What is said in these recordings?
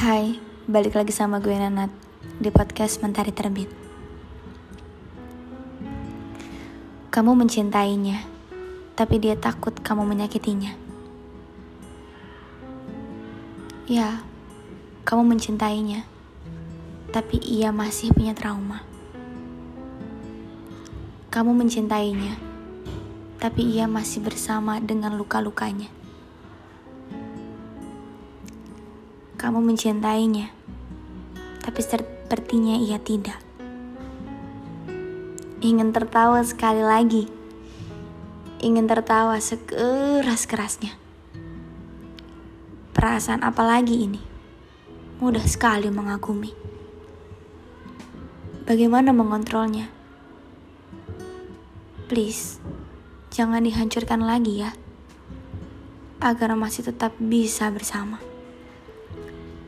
Hai, balik lagi sama gue Nanat di podcast Mentari Terbit. Kamu mencintainya, tapi dia takut kamu menyakitinya. Ya, kamu mencintainya, tapi ia masih punya trauma. Kamu mencintainya, tapi ia masih bersama dengan luka-lukanya. Kamu mencintainya, tapi sepertinya ia tidak. Ingin tertawa sekali lagi, ingin tertawa sekeras-kerasnya. Perasaan apa lagi ini? Mudah sekali mengagumi. Bagaimana mengontrolnya? Please, jangan dihancurkan lagi ya, agar masih tetap bisa bersama.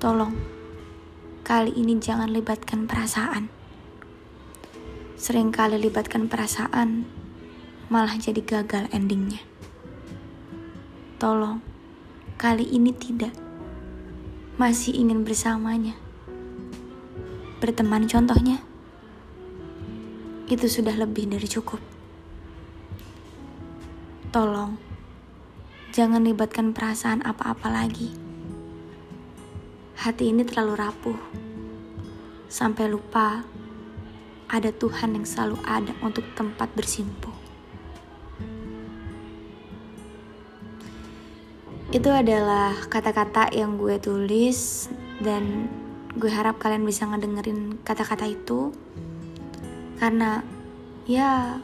Tolong, kali ini jangan libatkan perasaan. Seringkali libatkan perasaan, malah jadi gagal endingnya. Tolong, kali ini tidak. Masih ingin bersamanya. Berteman contohnya. Itu sudah lebih dari cukup. Tolong, jangan libatkan perasaan apa-apa lagi hati ini terlalu rapuh. Sampai lupa ada Tuhan yang selalu ada untuk tempat bersimpuh. Itu adalah kata-kata yang gue tulis dan gue harap kalian bisa ngedengerin kata-kata itu. Karena ya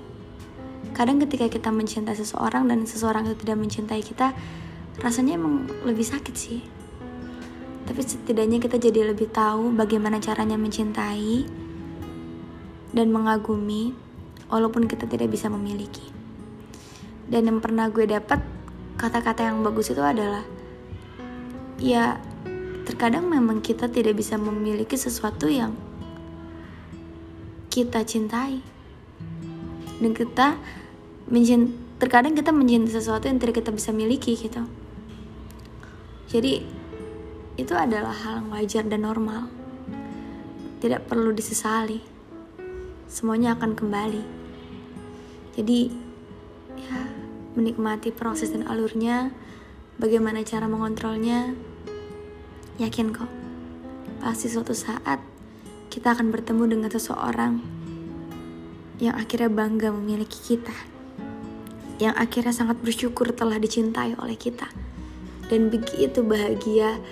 kadang ketika kita mencintai seseorang dan seseorang itu tidak mencintai kita rasanya emang lebih sakit sih tapi setidaknya kita jadi lebih tahu bagaimana caranya mencintai dan mengagumi walaupun kita tidak bisa memiliki. Dan yang pernah gue dapat kata-kata yang bagus itu adalah ya terkadang memang kita tidak bisa memiliki sesuatu yang kita cintai. Dan kita mencint terkadang kita mencintai sesuatu yang tidak kita bisa miliki gitu. Jadi itu adalah hal yang wajar dan normal. Tidak perlu disesali. Semuanya akan kembali. Jadi, ya, menikmati proses dan alurnya, bagaimana cara mengontrolnya, yakin kok. Pasti suatu saat kita akan bertemu dengan seseorang yang akhirnya bangga memiliki kita. Yang akhirnya sangat bersyukur telah dicintai oleh kita. Dan begitu bahagia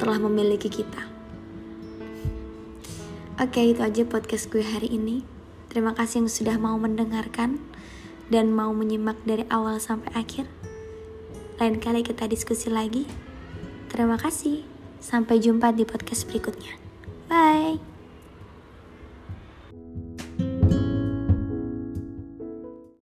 telah memiliki kita. Oke, itu aja podcast gue hari ini. Terima kasih yang sudah mau mendengarkan dan mau menyimak dari awal sampai akhir. Lain kali kita diskusi lagi. Terima kasih. Sampai jumpa di podcast berikutnya. Bye.